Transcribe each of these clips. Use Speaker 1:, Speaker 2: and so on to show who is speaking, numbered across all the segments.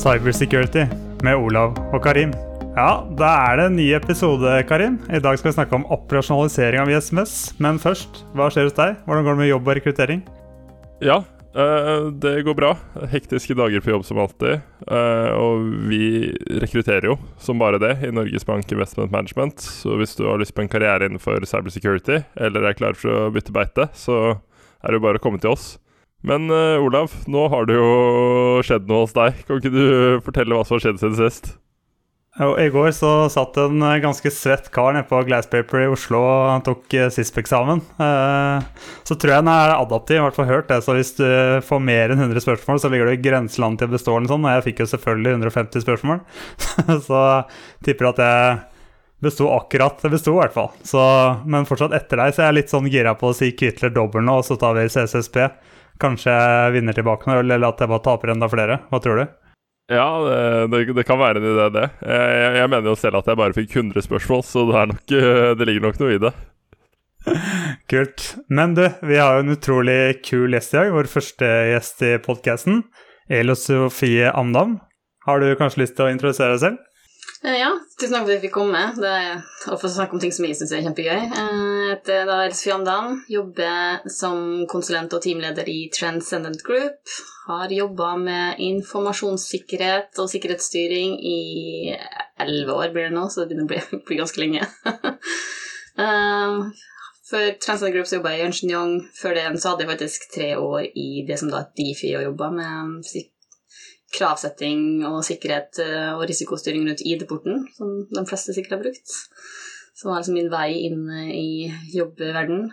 Speaker 1: Cybersecurity med Olav og Karim. Ja, da er det en ny episode, Karim. I dag skal vi snakke om operasjonalisering av ISMS. Men først, hva skjer hos deg? Hvordan går det med jobb og rekruttering?
Speaker 2: Ja, eh, det går bra. Hektiske dager på jobb som alltid. Eh, og vi rekrutterer jo som bare det i Norges Bank Investment Management. Så hvis du har lyst på en karriere innenfor cybersecurity, eller er klar for å bytte beite, så er det jo bare å komme til oss. Men uh, Olav, nå har det jo skjedd noe hos deg. Kan ikke du fortelle hva som har skjedd siden sist?
Speaker 1: Jo, I går så satt en eh, ganske svett kar nede på Glasspaper i Oslo og tok uh, SISP-eksamen. Uh, så tror jeg den er adaptiv, i hvert fall hørt det. Så hvis du får mer enn 100 spørsmål, så ligger du i grenseland til å bestå den sånn. Og jeg fikk jo selvfølgelig 150 spørsmål, så tipper at jeg besto akkurat. Det besto i hvert fall. Så, men fortsatt etter deg så er jeg litt sånn gira på å si Kvitler dobbel nå, og så tar vi CSSP. Kanskje vinner tilbake noe, eller at jeg bare taper enda flere. Hva tror du?
Speaker 2: Ja, det, det, kan være en idé, det. Jeg, jeg, mener jo selv at jeg bare fikk 100 spørsmål, så det, nok, det ligger nok noe i det.
Speaker 1: Kult. Men du, vi har jo en utrolig kul gjest i dag. Vår første gjest i podkasten. Elo Sofie Amdam. Har du kanskje lyst til å introdusere deg selv?
Speaker 3: Eh, ja, tusen takk for at jeg fikk komme. Det å få snakke om ting som jeg syns er kjempegøy. Jeg heter da Elsfie Amdam, jobber som konsulent og teamleder i Transcendent Group. Har jobba med informasjonssikkerhet og sikkerhetsstyring i elleve år, blir det nå, så det begynner å bli, bli ganske lenge. Eh, for Transcendent Group så jobba jeg i Ernst Young. Før det så hadde jeg faktisk tre år i det som da er Difi, og jobba med kravsetting og sikkerhet eh, og risikostyring rundt ID-porten, som de fleste sikkert har brukt. Som var liksom min vei inn eh, i jobbverden.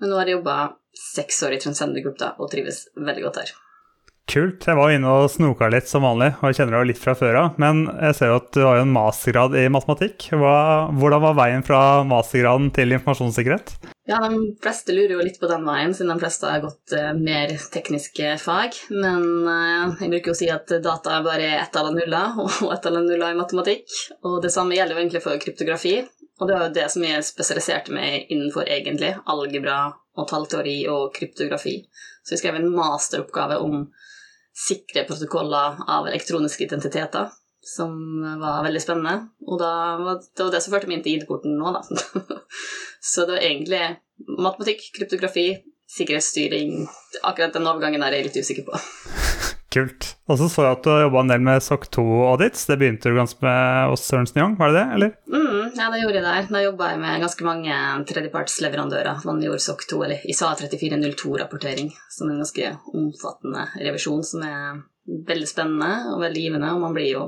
Speaker 3: Men nå har jeg jobba seks år i Transcender Group da, og trives veldig godt her.
Speaker 1: Kult. Jeg var inne og snoka litt som vanlig, og jeg kjenner deg litt fra før av. Men jeg ser jo at du har jo en mastergrad i matematikk. Hvordan var veien fra mastergraden til informasjonssikkerhet?
Speaker 3: Ja, De fleste lurer jo litt på den veien, siden de fleste har gått uh, mer tekniske fag. Men uh, jeg bruker jo å si at data er bare ett av nuller, og ett av nuller i matematikk. Og det samme gjelder jo egentlig for kryptografi. Og det var jo det som jeg spesialiserte meg innenfor, egentlig. Algebra og tallteori og kryptografi. Så jeg skrev en masteroppgave om sikre protokoller av elektroniske identiteter, som var veldig spennende. Og da var det var det som førte meg inn til ID-porten nå, da. Så det var egentlig matematikk, kryptografi, sikkerhetsstyring Akkurat den overgangen er jeg litt usikker på.
Speaker 1: Kult. Og så så jeg at du har jobba en del med SOC 2-audits. Det begynte du ganske med hos Sørensen Young, var det det, eller?
Speaker 3: Mm, ja, det gjorde jeg der. Da jobba jeg med ganske mange tredjepartsleverandører. Man gjorde SOC 2, eller ISA 3402-rapportering, som er en ganske omfattende revisjon som er veldig spennende og veldig givende, og man blir jo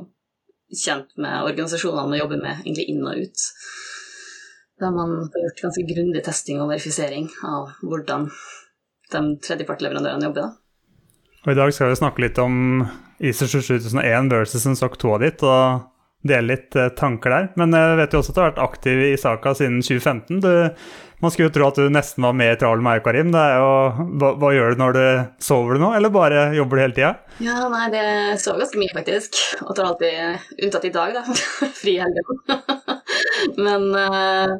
Speaker 3: kjent med organisasjonene man jobber med, egentlig inn og ut. Da man får gjort ganske grundig testing og verifisering av hvordan de tredjepartleverandørene jobber. da.
Speaker 1: Og I dag skal vi snakke litt om ISO 27001 versus en SOC 2 ditt, og dele litt eh, tanker der. Men jeg vet jo også at du har vært aktiv i saka siden 2015. Du, man skulle jo tro at du nesten var med Eukarim. Karim. Det er jo, hva, hva, gjør du når du sover nå, eller bare jobber du hele tida?
Speaker 3: Ja, nei, det sover ganske mye, faktisk. Og tar alltid unntatt i dag, da. Fri helga. Men uh,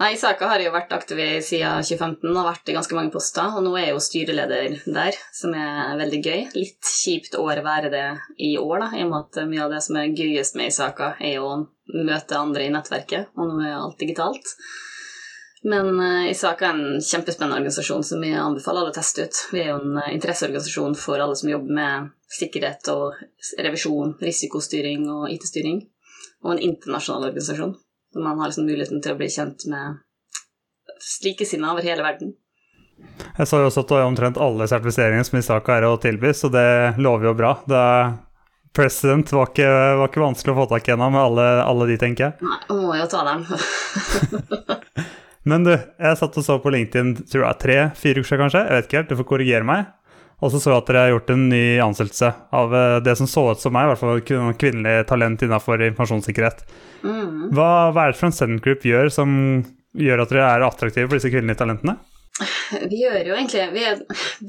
Speaker 3: nei, Saka har jo vært aktiv siden 2015 og vært i ganske mange poster. Og nå er jeg jo styreleder der, som er veldig gøy. Litt kjipt år å være det i år, da, i og med at mye av det som er gøyest med i Saka, er jo å møte andre i nettverket, og nå er alt digitalt. Men uh, Isaka er en kjempespennende organisasjon som jeg anbefaler alle å teste ut. Vi er jo en uh, interesseorganisasjon for alle som jobber med sikkerhet og revisjon, risikostyring og IT-styring. Og en internasjonal organisasjon. Så man har liksom muligheten til å bli kjent med likesinnede over hele verden.
Speaker 1: Jeg sa jo også at du har omtrent alle sertifiseringer som Isaka er å tilby, så det lover jo bra. Det President var ikke, var ikke vanskelig å få tak i ennå med alle, alle, de, tenker jeg.
Speaker 3: Nei, man må jo ta dem.
Speaker 1: Men du, jeg satt og så på LinkedIn tror jeg tre-fire uker siden, kanskje. Jeg vet ikke helt, du får korrigere meg. Og så så jeg at dere har gjort en ny ansettelse av eh, det som så ut som meg, i hvert fall kvinnelig talent innenfor informasjonssikkerhet. Mm. Hva, hva, er det Transcendent Group gjør som gjør at dere er attraktive for disse kvinnelige talentene?
Speaker 3: Vi gjør jo egentlig Vi er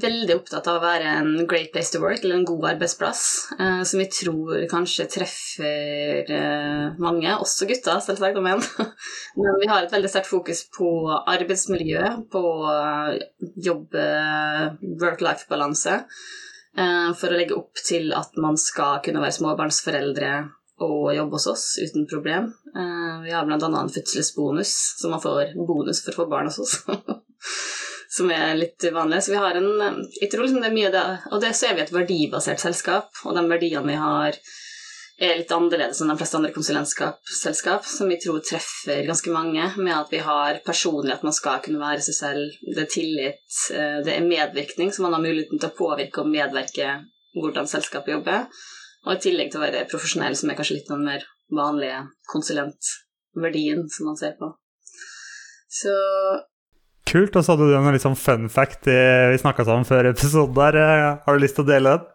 Speaker 3: veldig opptatt av å være en great place to work, eller en god arbeidsplass, eh, som vi tror kanskje treffer eh, mange, også gutter, selvsagt, om igjen. Men vi har et veldig sterkt fokus på arbeidsmiljø, på jobb, work-life-balanse. eh, for å legge opp til at man skal kunne være småbarnsforeldre og jobbe hos oss uten problem. Eh, vi har bl.a. en fødselsbonus, så man får bonus for å få barn hos oss. som er litt vanlig. Så vi har en Jeg tror liksom det er mye det Og det så er vi et verdibasert selskap, og de verdiene vi har er litt annerledes enn de fleste andre konsulentselskap, som vi tror treffer ganske mange, med at vi har personlighet, man skal kunne være seg selv, det er tillit, eh, det er medvirkning, så man har muligheten til å påvirke og medvirke hvordan selskapet jobber, og i tillegg til å være profesjonell, som er kanskje litt den mer vanlige konsulentverdien som man ser på. Så
Speaker 1: Kult. Og så hadde du en litt sånn fun fact vi snakka sammen før episoden der. Eh, har du lyst til å dele den?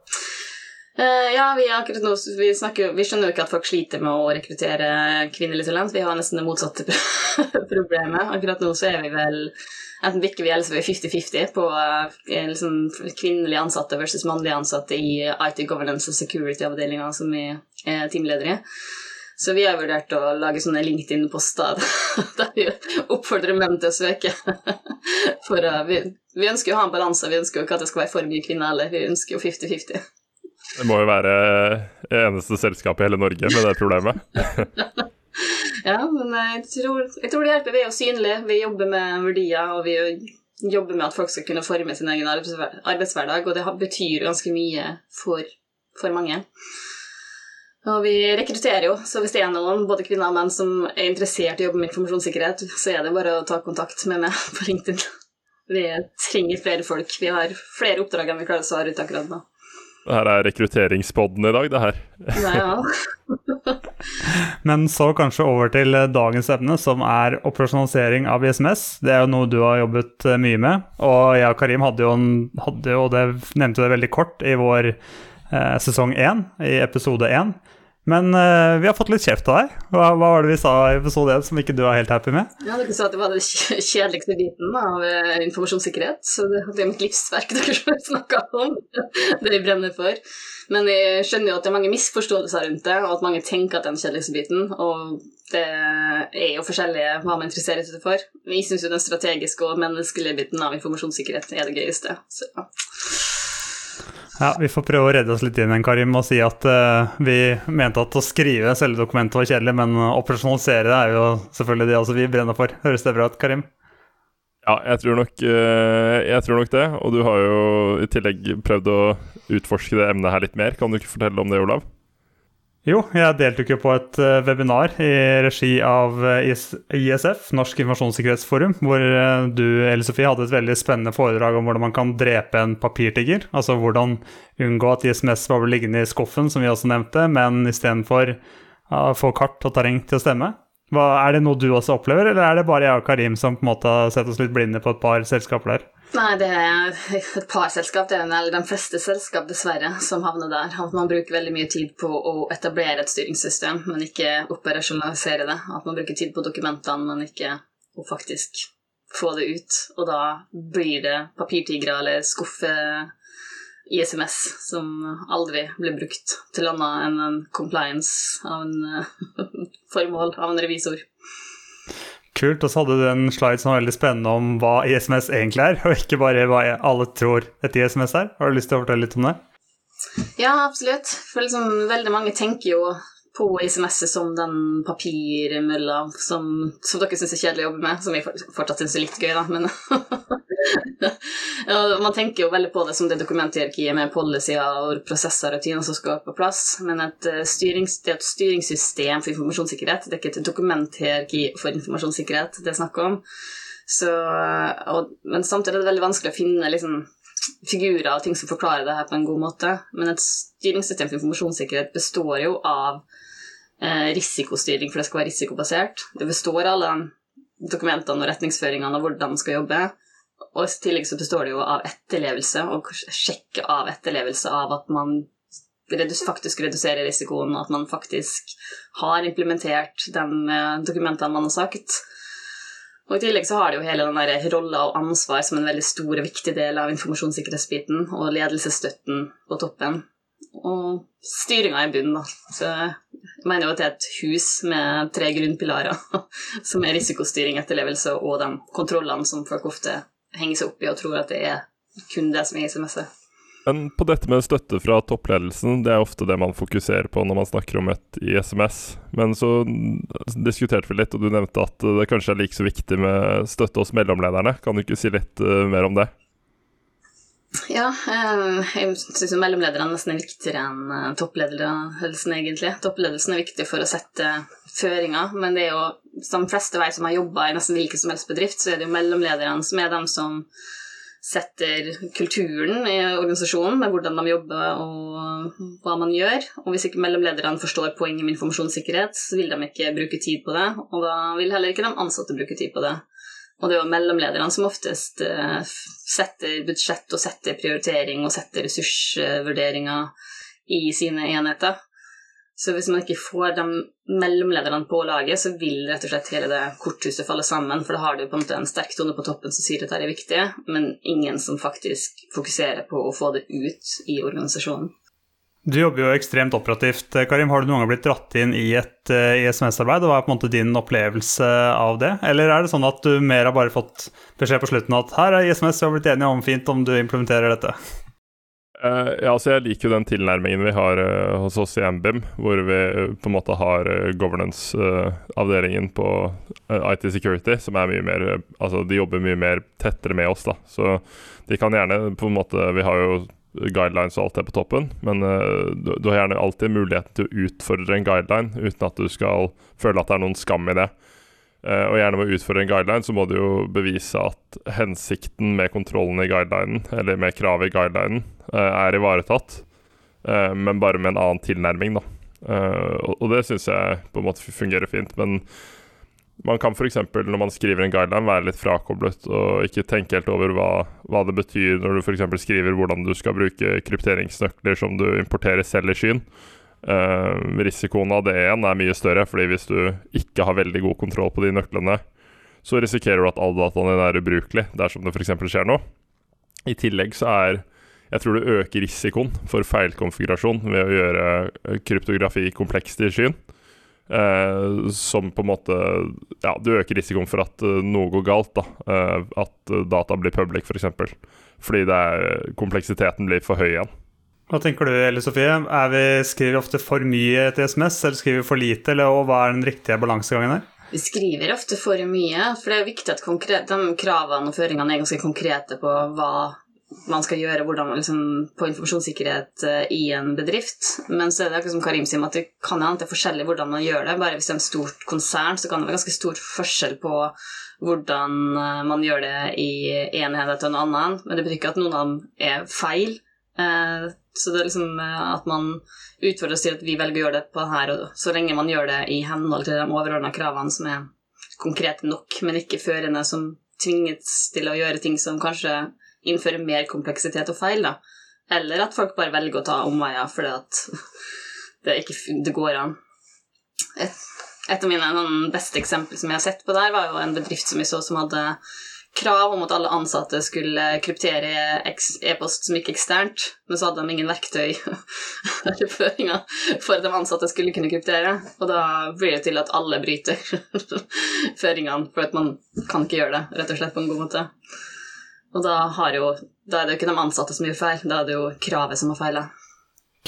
Speaker 3: Uh, ja, vi, akkurat nå, vi, snakker, vi, skjønner jo ikke at folk sliter med å rekruttere kvinnelig talent. Vi har nesten det motsatte problemet. Akkurat nå så er vi vel Enten bikker vi eller så er vi 50-50 på uh, liksom, kvinnelige ansatte versus mannlige ansatte i IT governance og security-avdelinga som vi er teamledere i. Så vi har vurdert å lage sånne LinkedIn-poster der vi oppfordrer menn til å søke. For uh, vi, vi, ønsker å ha en balanse, vi ønsker jo ikke at det skal være for mye kvinner heller. Vi ønsker jo 50-50.
Speaker 2: Det må jo være eneste selskapet i hele Norge med det problemet.
Speaker 3: ja, men jeg tror, jeg tror det hjelper. Vi er jo synlige, vi jobber med verdier, og vi jobber med at folk skal kunne forme sin egen arbeidshverdag, og det betyr ganske mye for, for mange. Og vi rekrutterer jo, så hvis det er noen, både kvinner og menn, som er interessert i å jobbe med informasjonssikkerhet, så er det bare å ta kontakt med meg på LinkedIn. Vi trenger flere folk. Vi har flere oppdrag enn vi klarer å svare ut akkurat nå.
Speaker 2: Det her er rekrutteringspodden i dag, det her.
Speaker 3: Nei, Ja.
Speaker 1: Men så kanskje over til dagens emne, som er operasjonalisering av ISMS. Det er jo noe du har jobbet eh, mye med. Og jeg og Karim hadde jo, en, hadde jo det nevnte det veldig kort i vår eh, sesong én, i episode én. Men uh, vi har fått litt kjeft av deg. Hva, hva, var det vi sa i episode 1 som ikke du er helt happy med?
Speaker 3: Ja, Dere sa at det var den kjedeligste biten av uh, informasjonssikkerhet. Så det, er mitt livsverk dere snakka om. det vi brenner for. Men jeg skjønner jo at det er mange misforståelser rundt det, og at mange tenker at det er den kjedeligste biten. Og det er jo forskjellige hva man interesserer seg for. Vi syns jo den strategiske og menneskelige biten av informasjonssikkerhet er det gøyeste. Så ja.
Speaker 1: Vi får prøve å redde oss litt inn igjen, Karim, og si at uh, vi mente at å skrive selve dokumentet var kjedelig, men å operasjonalisere det er jo selvfølgelig det også vi brenner for. Høres det bra ut, Karim?
Speaker 2: Ja, jeg tror, nok, uh, jeg tror nok det. Og du har jo i tillegg prøvd å utforske det emnet her litt mer. Kan du ikke fortelle om det, Olav?
Speaker 1: Jo, jeg deltok jo på et uh, webinar i regi av eh, ISF, Norsk informasjonssikkerhetsforum, hvor uh, du, Elle Sofie, hadde et veldig spennende foredrag om hvordan man kan drepe en papirtigger. Altså hvordan unngå at ISMS var liggende i skuffen, som vi også nevnte, men istedenfor uh, få kart og terreng til å stemme. Hva, er det noe du også opplever, eller er det bare jeg og Karim som på en måte har sett oss litt blinde på et par selskaper der?
Speaker 3: Nei, det er et par selskap, er eller de fleste selskap, dessverre, som havner der. At man bruker veldig mye tid på å etablere et styringssystem, men ikke operasjonalisere det. At man bruker tid på dokumentene, men ikke å faktisk få det ut. Og da blir det papirtigre eller skuffe ISMS som aldri blir brukt til annet enn en compliance av en formål av en revisor.
Speaker 1: Kult. Og så hadde du en slide som var veldig spennende om hva ISMS egentlig er, og ikke bare hva alle tror et ISMS er. Har du lyst til å fortelle litt om det?
Speaker 3: Ja, absolutt. For liksom, veldig mange tenker jo på SMS-et som den papirmølla som, som dere syns er kjedelig å jobbe med, som vi fortsatt syns er litt gøy, da, men ja, Man tenker jo veldig på det som det dokumenthierarkiet med policyer og prosesser og rutiner som skal på plass, men et, eh, styrings, det er et styringssystem for informasjonssikkerhet. Det er ikke et dokumenthierarki for informasjonssikkerhet det er snakk om. Så, og, men samtidig er det veldig vanskelig å finne liksom, figurer og ting som forklarer det her på en god måte. Men et styringssystem for informasjonssikkerhet består jo av risikostyring, for det skal være risikobasert. Det består av alle dokumentene og retningsføringene og hvordan man skal jobbe. Og i tillegg så består det jo av etterlevelse og sjekke av etterlevelse av at man faktisk reduserer risikoen, og at man faktisk har implementert de eh, dokumentene man har sagt. Og I tillegg så har det jo hele den der rolla og ansvar som en veldig stor og viktig del av informasjonssikkerhetsbiten, og ledelsesstøtten på toppen. Og styringa i bunnen, da. Så jeg mener jo at det er et hus med tre grunnpilarer, som er risikostyring, etterlevelse og de kontrollene som folk ofte henger seg opp i og tror at det er kun det som er SMS-et.
Speaker 2: Men på dette med støtte fra toppledelsen, det er ofte det man fokuserer på når man snakker om et i SMS. Men så diskuterte vi litt, og du nevnte at det kanskje er like så viktig med støtte hos mellomlederne. Kan du ikke si litt uh, mer om det?
Speaker 3: Ja, jeg syns mellomlederne nesten er viktigere enn toppledelsen, egentlig. Toppledelsen er viktig for å sette føringer, men det er jo, som fleste vei som har jobba i nesten hvilken som helst bedrift, så er det jo mellomlederne som er dem som setter kulturen i organisasjonen med hvordan de jobber og hva man gjør. Og hvis ikke mellomlederne forstår poenget med informasjonssikkerhet, så vil de ikke bruke tid på det. Og da vil heller ikke de ansatte bruke tid på det. Og det er jo mellomlederne som oftest eh, setter budsjett og setter prioritering og setter ressursvurderinger i sine enheter. Så hvis man ikke får de mellomlederne på laget, så vil rett og slett hele det korthuset falle sammen. For da har du på en måte en sterk tone på toppen som sier at dette er viktig, men ingen som faktisk fokuserer på å få det ut i organisasjonen.
Speaker 1: Du jobber jo ekstremt operativt. Karim, Har du noen gang blitt dratt inn i et uh, eh, ISMS-arbeid? og Hva er på en måte din opplevelse av det? Eller er det sånn at du mer har bare fått beskjed på slutten at her er ISMS, vi har blitt enige om fint om du implementerer dette?
Speaker 2: Uh, ja, altså Jeg liker jo den tilnærmingen vi har uh, hos oss i MBIM, hvor vi uh, på en måte har governance-avdelingen på IT Security, som er mye mer Altså, de jobber mye mer tettere med oss, da. Så de kan gjerne på en måte Vi har jo guidelines og alt det på toppen, men du, du, har gjerne alltid muligheten til å utfordre en guideline uten at du skal føle at det er noen skam i det. Uh, og gjerne ved å utfordre en guideline, så må du jo bevise at hensikten med kontrollen i guidelinen, eller med kravet i guidelinen, uh, er ivaretatt, uh, men bare med en annen tilnærming, da. Og, og, det syns jeg på en måte fungerer fint, men man kan f.eks. når man skriver en guideline, være litt frakoblet og ikke tenke helt over hva, hva det betyr når du f.eks. skriver hvordan du skal bruke krypteringsnøkler som du importerer selv i skyen. Uh, risikoen av det igjen er mye større, fordi hvis du ikke har veldig god kontroll på de nøklene, så risikerer du at all dataen din er ubrukelig dersom det f.eks. skjer noe. I tillegg så er jeg tror du øker risikoen for feilkonfigurasjon ved å gjøre eh, kryptografi komplekst i skyen. Uh, som på en måte Ja, du øker risikoen for at uh, noe går galt. da uh, At data blir public, f.eks. For eksempel. Fordi er, kompleksiteten blir for høy igjen.
Speaker 1: Hva tenker du, Elle Sofie? Er vi, skriver vi ofte for mye til SMS, eller skriver vi for lite? Eller, og hva er den riktige balansegangen her?
Speaker 3: Vi skriver ofte for mye, for det er viktig at konkret, de kravene og føringene er ganske konkrete på hva man skal gjøre hvordan, liksom, på informasjonssikkerhet uh, i en bedrift. Men så er det akkurat som Karim sier, at det kan hende det er forskjellig hvordan man gjør det. Bare hvis det er en stort konsern, så kan det være ganske stor forskjell på hvordan uh, man gjør det i en enhet og en annen. Men det betyr ikke at noen av dem er feil. Uh, så det er liksom eh, at man utfordrer og sier at vi velger å gjøre det på her, og så lenge man gjør det i henhold til de overordna kravene som er konkrete nok, men ikke førende som tvinges til å gjøre ting som kanskje innfører mer kompleksitet og feil, da. Eller at folk bare velger å ta omveier fordi at det ikke det går an. Et, et av mine beste eksempler som jeg har sett på der, var jo en bedrift som vi så som hadde krav om at alle ansatte skulle kryptere e-post som gikk eksternt, men så hadde de ingen verktøy for at de ansatte skulle kunne kryptere. Og da blir det til at alle bryter føringene, for at man kan ikke gjøre det rett og slett på en god måte. Og da, jo, da er det jo ikke de ansatte som gjør feil, da er det jo kravet som har feila.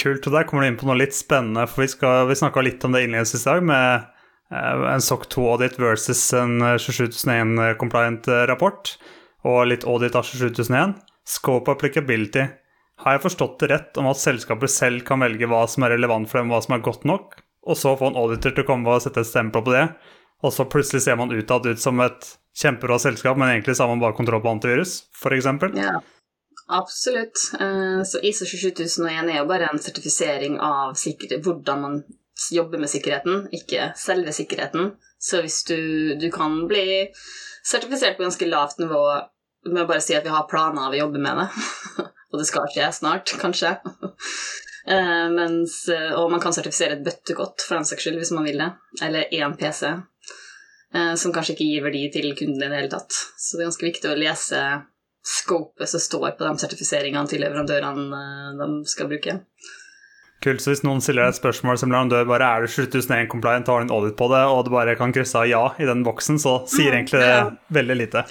Speaker 1: Kult. Og der kommer du inn på noe litt spennende, for vi, skal, vi snakka litt om det innledningsvis i dag, med Eh, en SOC 2-audit versus en 27001-compliant eh, eh, og litt audit av 27001. Scope applicability. Har jeg forstått det rett om at selskapet selv kan velge hva som er relevant for dem, hva som er godt nok, og så få en auditor til å komme og sette et stempel på det, og så plutselig ser man utad ut som et kjempebra selskap, men egentlig så har man bare kontroll på antivirus, f.eks.?
Speaker 3: Ja, absolutt. Så ISO 27001 er jo bare en sertifisering av hvordan man jobber med sikkerheten, ikke selve sikkerheten. Så hvis du, du kan bli sertifisert på ganske lavt nivå med å bare si at vi har planer, vi jobber med det, og det skal skje snart, kanskje. Uh, mens, og man kan sertifisere et bøttekott for den saks skyld hvis man vil det, eller én PC, som kanskje ikke gir verdi til kunden i det hele tatt. Så det er ganske viktig å lese scopet som står på de sertifiseringene til leverandørene uh, de skal bruke.
Speaker 1: Kult, så Hvis noen stiller deg et spørsmål som leverandør bare er du 7001 compliant, har du en audit på det, og du bare kan krysse av ja i den boksen, så sier egentlig det veldig lite.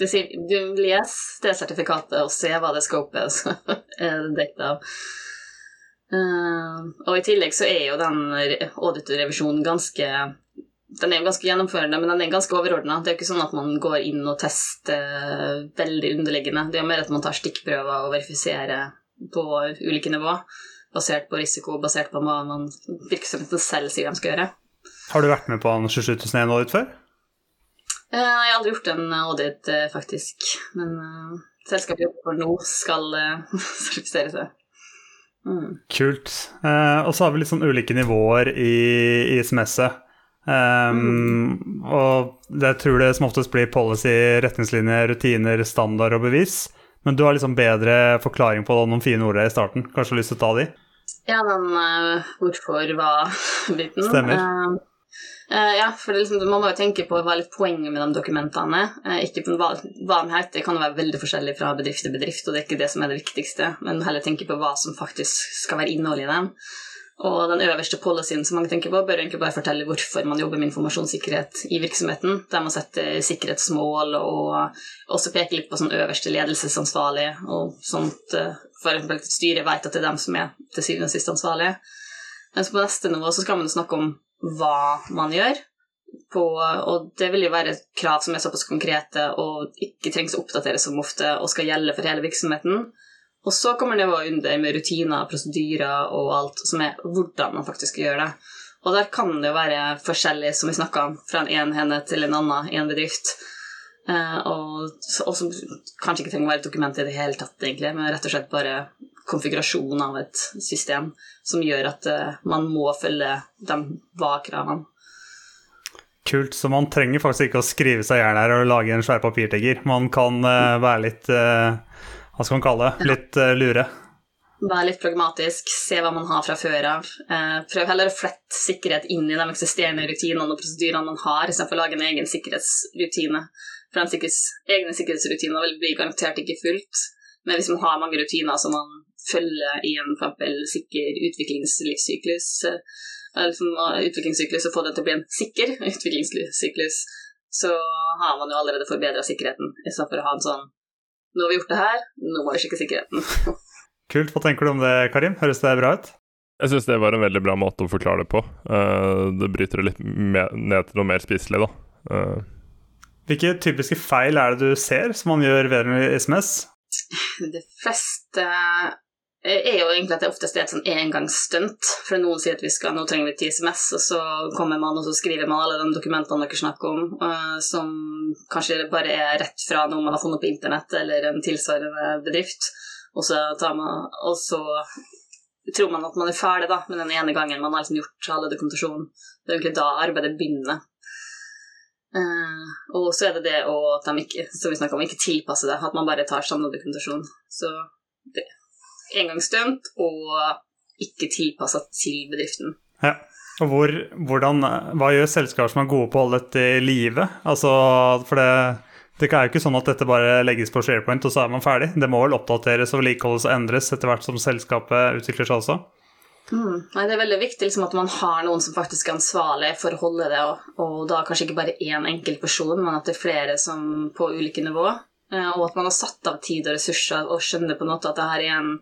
Speaker 3: det sier, du leser det sertifikatet og ser hva det scopet er dekket av. Uh, og i tillegg så er jo den auditorrevisjonen ganske den er jo ganske gjennomførende, men den er ganske overordna. Det er jo ikke sånn at man går inn og tester veldig underliggende. Det er jo mer at man tar stikkprøver og verifiserer på ulike nivå, basert på risiko, basert på hva man virksomheten selv sier de skal gjøre.
Speaker 1: Har du vært med på en 27001-audit før?
Speaker 3: Eh, jeg har aldri gjort en audit, eh, faktisk. Men selskapet jeg jobber for nå, skal sertifisere seg.
Speaker 1: Mm. Kult. Og så har vi litt sånn ulike nivåer i, i SMS-et. Um. Og det tror det som oftest blir policy, retningslinjer, rutiner, standard og bevis. Men du har liksom bedre forklaring på noen fine ord i starten. Kanskje du har lyst til å ta de?
Speaker 3: Ja, den uh, hvorfor hva-biten.
Speaker 1: Stemmer. Uh,
Speaker 3: uh, ja, for liksom, man må jo tenke på hva er litt poenget med de dokumentene. ikke på hva, hva de heter, kan jo være veldig forskjellig fra bedrift til bedrift, og det er ikke det som er det viktigste, men heller tenke på hva som faktisk skal være innholdet i dem. Og den øverste policyen som mange tenker på, bør egentlig bare fortelle hvorfor man jobber med informasjonssikkerhet i virksomheten, der man setter sikkerhetsmål og også peker litt på sånn øverste ledelsesansvarlig, og sånt eh, eksempel at styret vet at det er dem som er til syvende og sist ansvarlige. Mens på neste nivå så skal man snakke om hva man gjør, på, og det vil jo være krav som er såpass konkrete og ikke trengs å oppdateres som ofte og skal gjelde for hele virksomheten. Og så kommer nivået under med rutiner, prosedyrer og alt som er hvordan man faktisk skal gjøre det. Og der kan det jo være forskjellig, som vi snakka om, fra en enhet til en annen i en bedrift. Eh, og, og, som kanskje ikke trenger å være et dokument i det hele tatt, egentlig, men rett og slett bare konfigurasjon av et system som gjør at uh, man må følge de VA-kravene.
Speaker 1: Kult. Så man trenger faktisk ikke å skrive seg i hjel her og lage en svær papirtigger. Man kan uh, være litt uh, hva skal man kalle det, litt uh, lure.
Speaker 3: Vær litt pragmatisk, se hva man har fra før av. Eh, prøv heller å flette sikkerhet inn i de eksisterende rutinene og prosedyrene man har, istedenfor å lage en egen sikkerhetsrutine. For de sikkerhets, egne sikkerhetsrutinene vil bli garantert ikke fulgt. Men hvis man har mange rutiner som man følger i en eksempel, sikker utviklingslivssyklus, eller liksom, utviklingssyklus og få det til å bli en sikker utviklingssyklus, så har man jo allerede forbedra sikkerheten, istedenfor å ha en sånn nå har vi gjort det her, nå må vi sjekke sikkerheten.
Speaker 1: Kult. Hva tenker du om det, Karim? Høres det bra ut?
Speaker 2: Jeg syns det var en veldig bra måte å forklare det på. Uh, det bryter det litt ned til noe mer spiselig, da. Uh.
Speaker 1: Hvilke typiske feil er det du ser som man gjør vedrørende SMS?
Speaker 3: Det fleste er jo egentlig at det oftest er et sånn engangsstunt. For noen sier at vi skal, nå trenger vi ti SMS, og så kommer man og så skriver man alle de dokumentene dere snakker om, uh, som kanskje bare er rett fra noe man har funnet på internett eller en tilsvarende bedrift. Og så, man, og så tror man at man er ferdig da, med den ene gangen man har liksom gjort alle dokumentasjonen. Det er egentlig da arbeidet begynner. Uh, og så er det det og at de ikke, som vi om, ikke tilpasser det, at man bare tar samme dokumentasjon. Så det engangsstunt og ikke tilpassa til bedriften.
Speaker 1: Ja. Og hvor, hvordan, Hva gjør selskaper som er gode på å holde dette i live? Altså, for det, det er jo ikke sånn at dette bare legges på SharePoint, og så er man ferdig. Det må vel oppdateres og vedlikeholdes og endres etter hvert som selskapet utvikler seg også?
Speaker 3: Mm. Nei, det er veldig viktig liksom, at man har noen som faktisk er ansvarlig for å holde det, og, og da kanskje ikke bare én enkelt person, men at det er flere som på ulike nivå. Eh, og at man har satt av tid og ressurser og skjønner på en måte at det her er en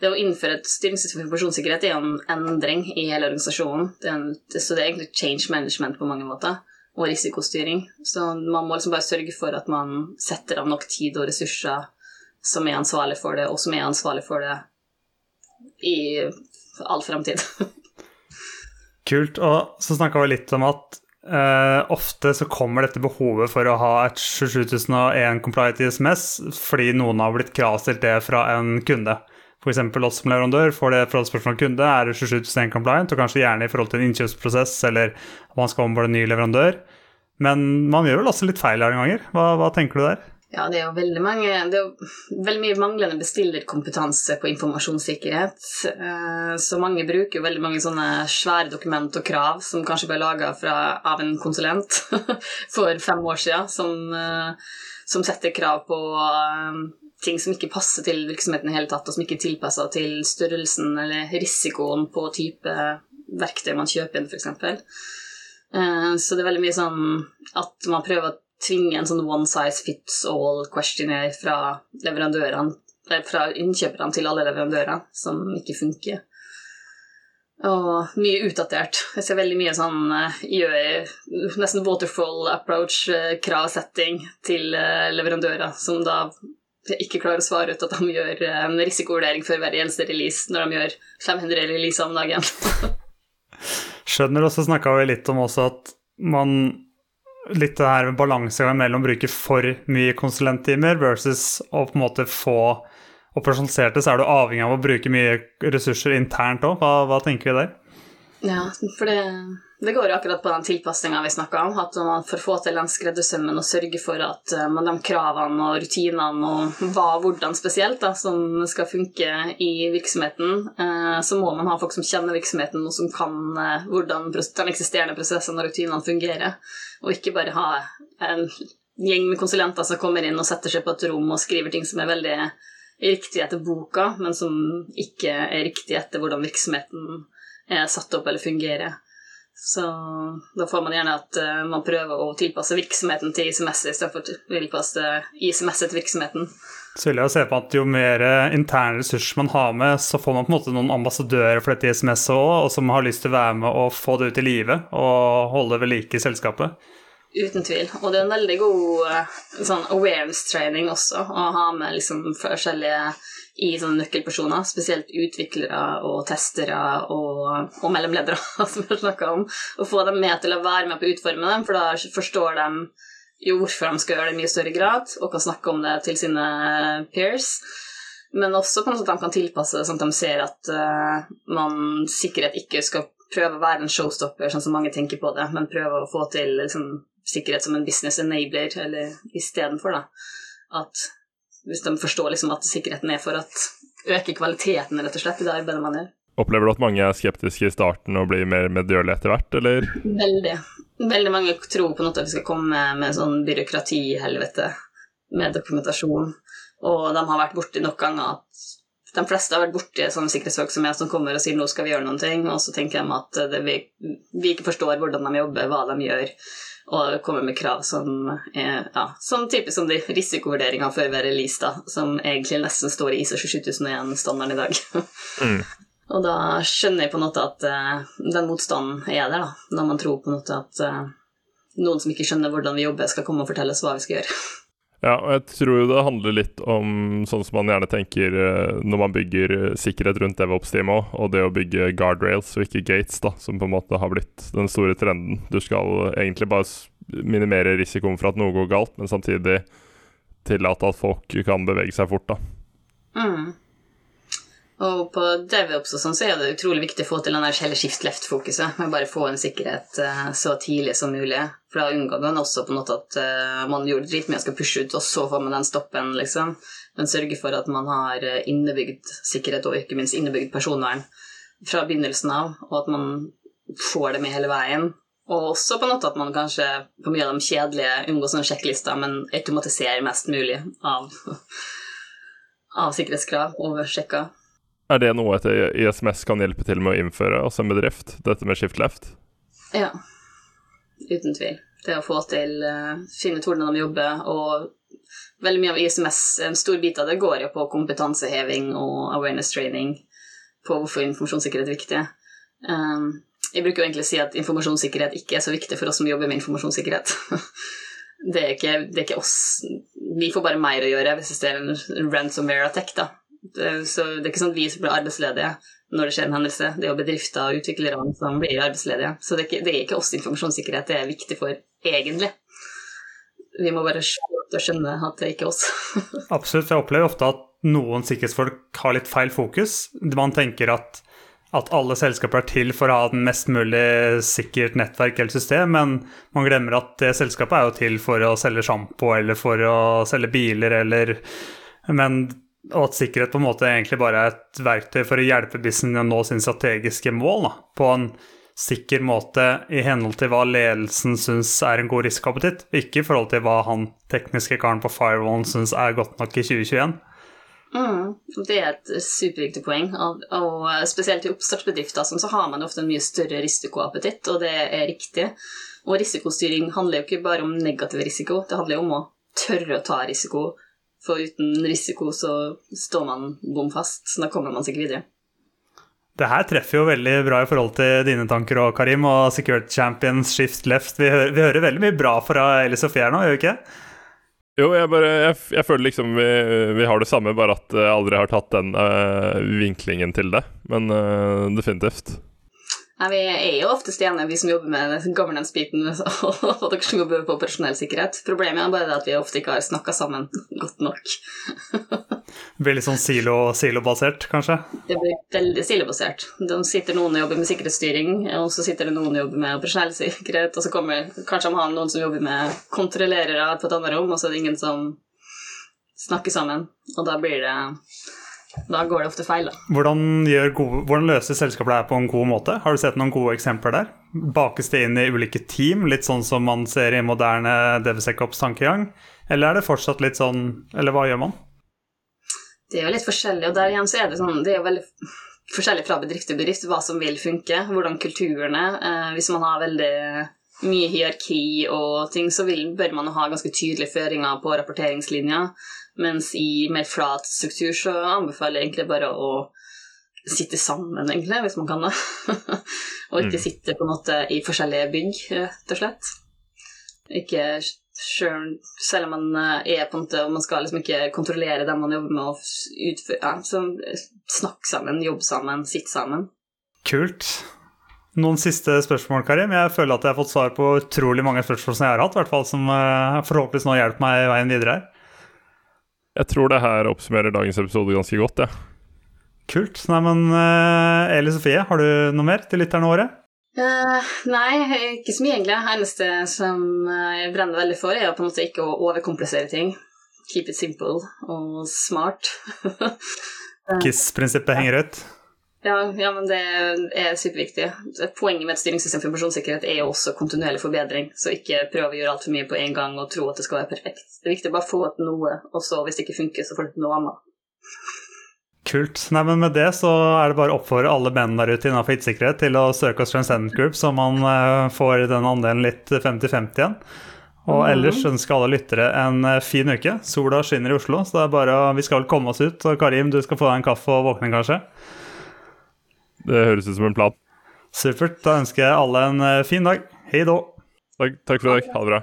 Speaker 3: det å innføre et styringssystem for informasjonssikkerhet er en endring i hele organisasjonen. Det en, så det er egentlig change management på mange måter, og risikostyring. Så man må liksom bare sørge for at man setter av nok tid og ressurser som er ansvarlig for det, og som er ansvarlig for det i all fremtid.
Speaker 1: Kult. Og så snakka vi litt om at Uh, ofte så kommer dette behovet for å ha et 27001 compliant ISMS fordi noen har blitt kravstilt det fra en kunde. F.eks. oss som leverandør får det fra et spørsmål kunde er det 27001 compliant, og kanskje gjerne i forhold til en innkjøpsprosess eller om man skal omborde en ny leverandør. Men man gjør vel også litt feil her noen ganger. Hva, hva tenker du der?
Speaker 3: Ja, det er jo veldig mange Det er jo veldig mye manglende bestillerkompetanse på informasjonssikkerhet. Eh, så mange bruker jo veldig mange sånne svære dokument og krav som kanskje ble laga av en konsulent for fem år siden, som, eh, som setter krav på eh, ting som ikke passer til virksomheten i hele tatt, og som ikke er tilpassa til størrelsen eller risikoen på type verktøy man kjøper inn, f.eks. Så det er veldig mye sånn at man prøver tvinge en sånn one size fits all questionnaire fra leverandørene, fra innkjøperne til alle leverandører, som ikke funker. Og mye utdatert. Jeg ser veldig mye sånn gjør, nesten waterfall approach, kravsetting til leverandører, som da ikke klarer å svare ut at de gjør en risikovurdering før hver eneste release når de gjør 500 releaser om dagen.
Speaker 1: Skjønner, og så snakka vi litt om også at man Litt det her med balansegangen mellom å bruke for mye konsulenttimer versus å på en måte få operasjonalisert det, så er du avhengig av å bruke mye ressurser internt òg. Hva, hva tenker vi der?
Speaker 3: Ja, for det, det går akkurat på den tilpasninga vi snakka om. At man får få til den skreddersømmen og sørge for at eh, man, de kravene og rutinene og hva hvordan spesielt da, som skal funke i virksomheten, eh, så må man ha folk som kjenner virksomheten og som kan eh, hvordan den eksisterende prosessen og rutinene fungerer. Og ikke bare ha en gjeng med konsulenter som kommer inn og setter seg på et rom og skriver ting som er veldig riktig etter boka, men som ikke er riktig etter hvordan virksomheten er satt opp eller fungerer. Så da får man gjerne at uh, man prøver å tilpasse virksomheten til ICMS istedenfor å tilpasse ICMS til virksomheten.
Speaker 1: Så vil jeg se på at Jo mer eh, interne ressurser man har med, så får man på en måte noen ambassadører for dette ISMS òg, og som har lyst til å være med og få det ut i livet og holde ved like i selskapet.
Speaker 3: Uten tvil. Og det er en veldig god uh, sånn awareness-training også, å ha med liksom forskjellige i sånne nøkkelpersoner, spesielt utviklere og testere og, og mellomledere, som vi har snakka om, og få dem med til å være med på å utforme dem, for da forstår de jo hvorfor de skal gjøre det i mye større grad, og kan snakke om det til sine peers. Men også på en måte at de kan tilpasse det sånn at de ser at uh, man sikkerhet ikke skal prøve å være en showstopper, sånn som mange tenker på det, men prøve å få til liksom, sikkerhet som en business enabler, eller istedenfor, da. At hvis de forstår liksom at sikkerheten er for å øke kvaliteten rett og slett i det arbeidet man gjør.
Speaker 2: Opplever du at mange er skeptiske i starten og blir mer medgjørlige etter hvert, eller?
Speaker 3: Veldig. Veldig mange tror på noe at vi skal komme med sånn byråkratihelvete med dokumentasjon, og de har vært borti nok ganger at de fleste har vært borti sånne sikkerhetsfolk som jeg som kommer og sier nå skal vi gjøre noen ting, og så tenker de at det, vi, vi, ikke forstår hvordan de jobber, hva de gjør, og komme med krav som er ja, sånn typisk som de risikovurderingene før hver release, da, som egentlig nesten står i ISO 27001-standarden i dag. mm. Og da skjønner jeg på en måte at uh, den motstanden er der, da, når man tror på en måte at uh, noen som ikke skjønner hvordan vi jobber, skal komme og fortelle oss hva vi skal gjøre.
Speaker 2: Ja, og jeg tror jo det handler litt om sånn som man gjerne tenker uh, når man bygger sikkerhet rundt DevOps-teamet òg, og det å bygge guardrails og ikke gates, da, som på en måte har blitt den store trenden. Du skal egentlig bare minimere risikoen for at noe går galt, men samtidig tillate at folk kan bevege seg fort, da.
Speaker 3: Mm. Og på DevOps og sånn så er det utrolig viktig å få til den der hele skift left-fokuset. Med bare få en sikkerhet uh, så tidlig som mulig. For da unngår man også på en måte at uh, man gjorde dritmye og skal pushe ut, og så får man den stoppen, liksom. Men sørge for at man har eh, innebygd sikkerhet, og ikke minst innebygd personvern fra begynnelsen av, og at man får det med hele veien. Og også på en måte at man kanskje på mye av de kjedelige unngår sånne sjekklister, men automatiserer mest mulig av, av sikkerhetskrav over sjekka.
Speaker 2: Er det noe et ISMS kan hjelpe til med å innføre, altså en bedrift? Dette med shift left?
Speaker 3: Ja, uten tvil. Det å få til uh, finne ut hvordan de jobber, og veldig mye av ISMS, en stor bit av det går jo på kompetanseheving og awareness training på hvorfor informasjonssikkerhet er viktig. Um, jeg bruker jo egentlig å si at informasjonssikkerhet ikke er så viktig for oss som jobber med informasjonssikkerhet. det, er ikke, det er ikke oss. Vi får bare mer å gjøre hvis det er en ransomware attack, da. Så det er ikke sånn at vi som blir arbeidsledige når det skjer en hendelse. Det er jo bedrifter og utviklere som blir arbeidsledige. Så det er, ikke, det er ikke oss informasjonssikkerhet det er viktig for, egentlig. Vi må bare skjønne at det er ikke oss.
Speaker 1: Absolutt. Jeg opplever ofte at noen sikkerhetsfolk har litt feil fokus. Man tenker at, at alle selskaper er til for å ha den mest mulig sikkert nettverk eller system, men man glemmer at det selskapet er jo til for å selge sjampo eller for å selge biler eller Men og at sikkerhet på en måte egentlig bare er et verktøy for å hjelpe businessen å nå sin strategiske mål da, på en sikker måte i henhold til hva ledelsen syns er en god risikoappetitt, ikke i forhold til hva han tekniske karen på firewallen syns er godt nok i 2021.
Speaker 3: Mm, det er et superviktig poeng. Og, og spesielt i oppstartsbedrifter sånn, så har man ofte en mye større risikoappetitt, og det er riktig. Og risikostyring handler jo ikke bare om negativ risiko, det handler jo om å tørre å ta risiko. For uten risiko så står man bom fast, så da kommer man seg ikke videre.
Speaker 1: Det her treffer jo veldig bra i forhold til dine tanker og Karim, og Security Champions, Shift Left. Vi hører, vi hører veldig mye bra fra Eli Sofie her nå, gjør vi ikke?
Speaker 2: Jo, jeg, bare, jeg, jeg føler liksom vi, vi, har det samme, bare at jeg aldri har tatt den øh, vinklingen til det. Men øh, definitivt.
Speaker 3: Nei, Vi er jo oftest enige, vi som jobber med governance-biten, og dere som jobber på operasjonell sikkerhet. Problemet er bare at vi ofte ikke har snakka sammen godt nok.
Speaker 1: veldig sånn silo, silobasert, kanskje?
Speaker 3: Det blir veldig silobasert. De sitter noen og jobber med sikkerhetsstyring, og så sitter det noen og jobber med operasjonell sikkerhet, og så kommer kanskje de har noen som jobber med kontrollerere på et annet rom, og så er det ingen som snakker sammen. Og da blir det da går det ofte feil, da.
Speaker 1: Hvordan, gode, hvordan løser selskapet det her på en god måte? Har du sett noen gode eksempler der? Bakes det inn i ulike team, litt sånn som man ser i moderne DevSecOps-tankegang? Eller er det fortsatt litt sånn Eller hva gjør man?
Speaker 3: Det er jo litt forskjellig, og der igjen så er det sånn Det er jo veldig forskjellig fra bedrift til bedrift hva som vil funke, hvordan kulturen er. Eh, hvis man har veldig mye hierarki og ting, så vil, bør man ha ganske tydelige føringer på rapporteringslinja. Mens i mer flat struktur så anbefaler jeg egentlig bare å sitte sammen, egentlig, hvis man kan det. og ikke mm. sitte på en måte i forskjellige bygg, rett og slett. Ikke selv, selv om man eh, er på en måte og Man skal liksom ikke kontrollere dem man jobber med, og utføre ja, så snakk sammen, jobb sammen, sitt sammen.
Speaker 1: Kult. Noen siste spørsmål, Karim? Jeg føler at jeg har fått svar på utrolig mange spørsmål som jeg har hatt, hvert fall som eh, forhåpentligvis nå hjelper meg i veien videre her.
Speaker 2: Jeg tror det her oppsummerer dagens episode ganske godt, ja.
Speaker 1: Kult. Nei, men uh, Eli Sofie, har du noe mer til lytterne våre?
Speaker 3: Uh, nei, ikke så mye, egentlig. Det eneste som jeg brenner veldig for, er på en måte ikke å overkomplisere ting. Keep it simple og smart.
Speaker 1: KISS-prinsippet henger ut?
Speaker 3: Ja, ja, men det er superviktig. Poenget med et styringssystem for informasjonssikkerhet er jo også kontinuerlig forbedring, så ikke prøv å gjøre altfor mye på en gang og tro at det skal være perfekt. Det er viktig å bare få til noe, og så hvis det ikke funker, så får du til noe annet.
Speaker 1: Kult. Nei, men Med det så er det bare å oppfordre alle menn der ute innenfor IT-sikkerhet til å søke oss Transcendent Group, så man uh, får den andelen litt 50-50 igjen. Og mm. ellers ønsker alle lyttere en uh, fin uke. Sola skinner i Oslo, så det er bare vi skal komme oss ut. Og Karim, du skal få deg en kaffe og våkne, kanskje?
Speaker 2: Det høres ut som en plan.
Speaker 1: Supert. Da ønsker jeg alle en eh, fin dag. Hei da.
Speaker 2: Takk, takk for i dag. Ha det bra.